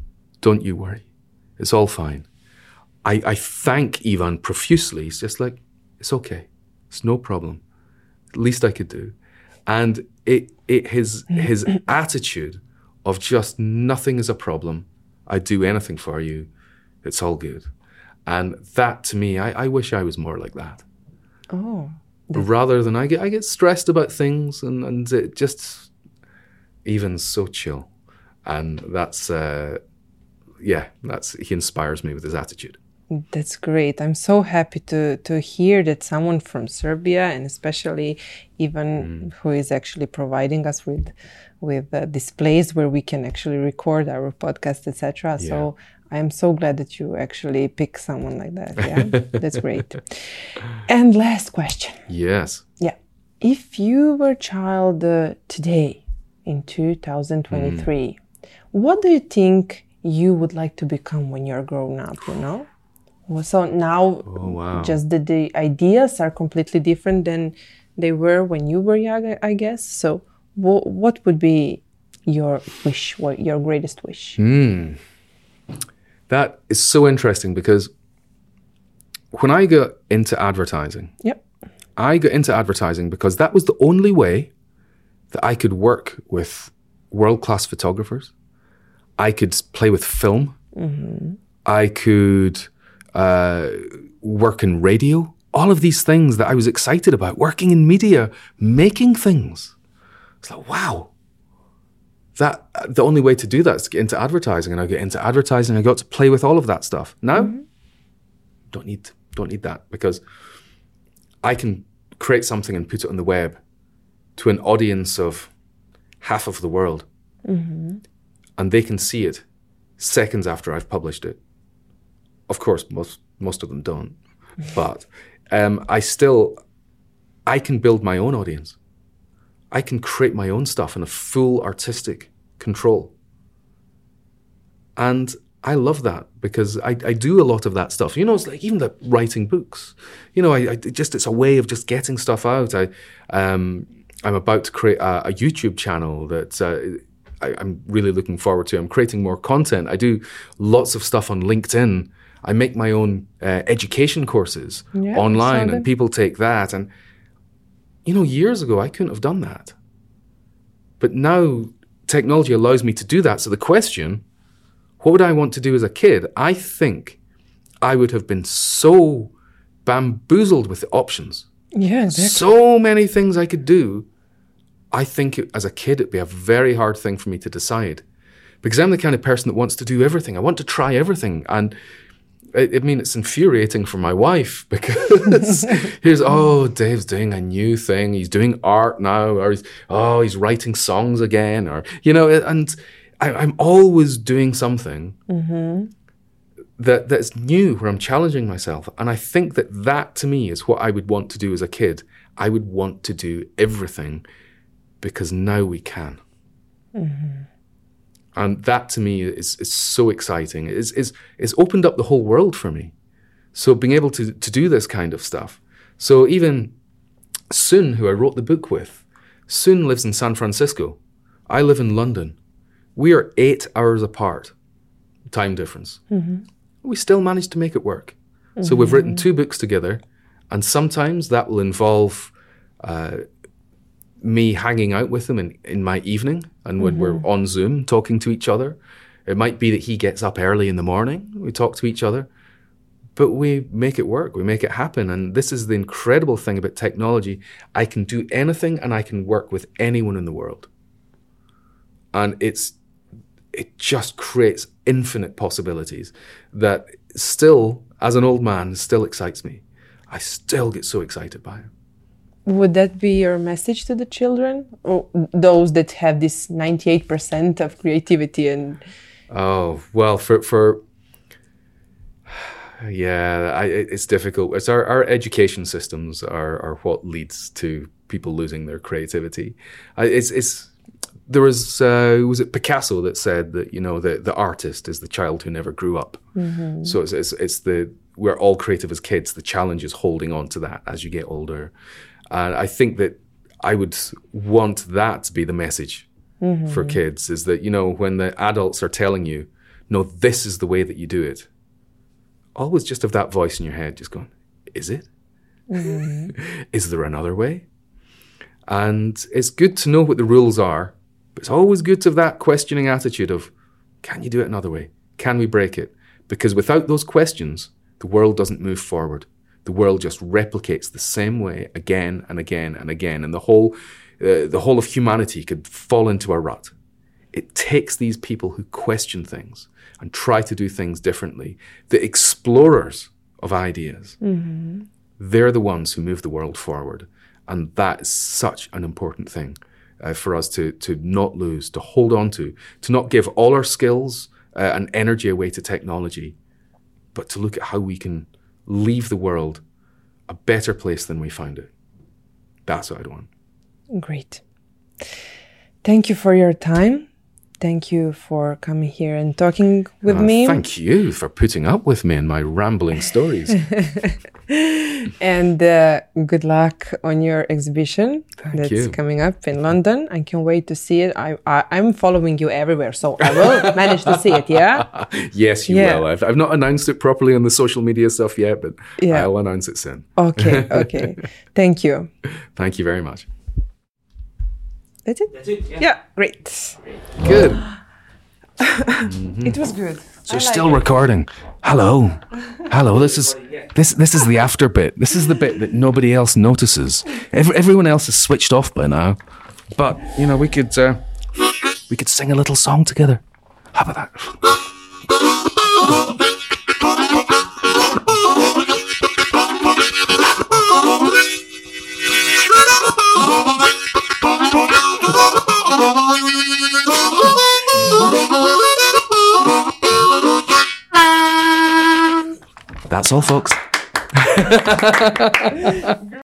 Don't you worry. It's all fine. I, I thank Ivan profusely. He's just like, it's okay. It's no problem. Least I could do. And it, it his his [CLEARS THROAT] attitude of just nothing is a problem. I do anything for you. It's all good. And that to me, I, I wish I was more like that. Oh. Rather than I get I get stressed about things and, and it just even so chill. And that's uh yeah, that's he inspires me with his attitude. That's great. I'm so happy to to hear that someone from Serbia and especially Ivan mm. who is actually providing us with with uh, this place where we can actually record our podcast, etc. Yeah. So I am so glad that you actually pick someone like that. [LAUGHS] Yeah, that's great. And last question. Yes. Yeah. If you were a child uh, today in 2023, mm. what do you think you would like to become when you're grown up? You know. So now, oh, wow. just the, the ideas are completely different than they were when you were young, I guess. So, wh- what would be your wish, what your greatest wish? Mm. That is so interesting because when I got into advertising, yep. I got into advertising because that was the only way that I could work with world class photographers. I could play with film. Mm-hmm. I could uh, work in radio, all of these things that I was excited about, working in media, making things. It's like, wow. That the only way to do that is to get into advertising, and I get into advertising. I got to play with all of that stuff. Now, mm-hmm. don't need don't need that because I can create something and put it on the web to an audience of half of the world, mm-hmm. and they can see it seconds after I've published it. Of course, most most of them don't, but um, I still I can build my own audience. I can create my own stuff in a full artistic control, and I love that because I, I do a lot of that stuff. You know, it's like even the writing books. You know, I, I just it's a way of just getting stuff out. I um, I'm about to create a, a YouTube channel that. Uh, I, am really looking forward to. I'm creating more content. I do lots of stuff on LinkedIn I make my own uh, education courses yeah, online, and people take that. And you know, years ago, I couldn't have done that, but now technology allows me to do that. So the question, what would I want to do as a kid? I think I would have been so bamboozled with the options. Yeah, exactly. so many things I could do. I think it, as a kid, it'd be a very hard thing for me to decide because I'm the kind of person that wants to do everything. I want to try everything. And I, I mean, it's infuriating for my wife [LAUGHS] because [LAUGHS] here's, oh, Dave's doing a new thing. He's doing art now, or he's, oh, he's writing songs again, or, you know, and I, am always doing something mm-hmm. that that's new where I'm challenging myself. And I think that that to me is what I would want to do as a kid. I would want to do everything because now we can. Mm-hmm. And that to me is, is so exciting. It's, it's, it's opened up the whole world for me. So being able to, to do this kind of stuff. So even Soon, who I wrote the book with, Soon lives in San Francisco. I live in London. We are eight hours apart, time difference. Mm-hmm. We still managed to make it work. Mm-hmm. So we've written two books together, and sometimes that will involve uh, me hanging out with him in, in my evening and when mm-hmm. we're on Zoom talking to each other. It might be that he gets up early in the morning, we talk to each other, but we make it work, we make it happen. And this is the incredible thing about technology. I can do anything and I can work with anyone in the world. And it's it just creates infinite possibilities that still, as an old man, still excites me. I still get so excited by it would that be your message to the children or those that have this 98% of creativity and oh well for for yeah I, it's difficult it's our, our education systems are, are what leads to people losing their creativity it's it's there was uh, was it Picasso that said that you know the the artist is the child who never grew up. Mm-hmm. So it's, it's, it's the we're all creative as kids. The challenge is holding on to that as you get older. And I think that I would want that to be the message mm-hmm. for kids is that, you know, when the adults are telling you, no, this is the way that you do it, always just have that voice in your head just going, is it? Mm-hmm. [LAUGHS] is there another way? And it's good to know what the rules are, but it's always good to have that questioning attitude of, can you do it another way? Can we break it? Because without those questions, the world doesn't move forward the world just replicates the same way again and again and again, and the whole uh, the whole of humanity could fall into a rut It takes these people who question things and try to do things differently, the explorers of ideas. They're the ones who move the world forward. And that is such an important thing uh, for us to, to not lose, to hold on to, to not give all our skills uh, and energy away to technology, but to look at how we can leave the world a better place than we found it. That's what I'd want. Great. Thank you for your time. Thank you for coming here and talking with Uh, me. Thank you for putting up with me and my rambling stories. [LAUGHS] And uh, good luck on your exhibition that's you. coming up in London. I can't wait to see it. I, I I'm following you everywhere, so I will [LAUGHS] manage to see it. Yeah. yes, you Yeah. will. I've, I've not announced it properly on the social media stuff yet, but Yeah. I'll announce it soon. Okay. Okay. [LAUGHS] Thank you. Thank you very much. That's it. That's it. Yeah. Yeah. Great. Good. [LAUGHS] It was good. So you're still recording. Hello. Hello. This is this this is the after bit. This is the bit that nobody else notices. Every, everyone else is switched off by now. But you know, we could uh, we could sing a little song together. How about that? That's all, folks. [LAUGHS]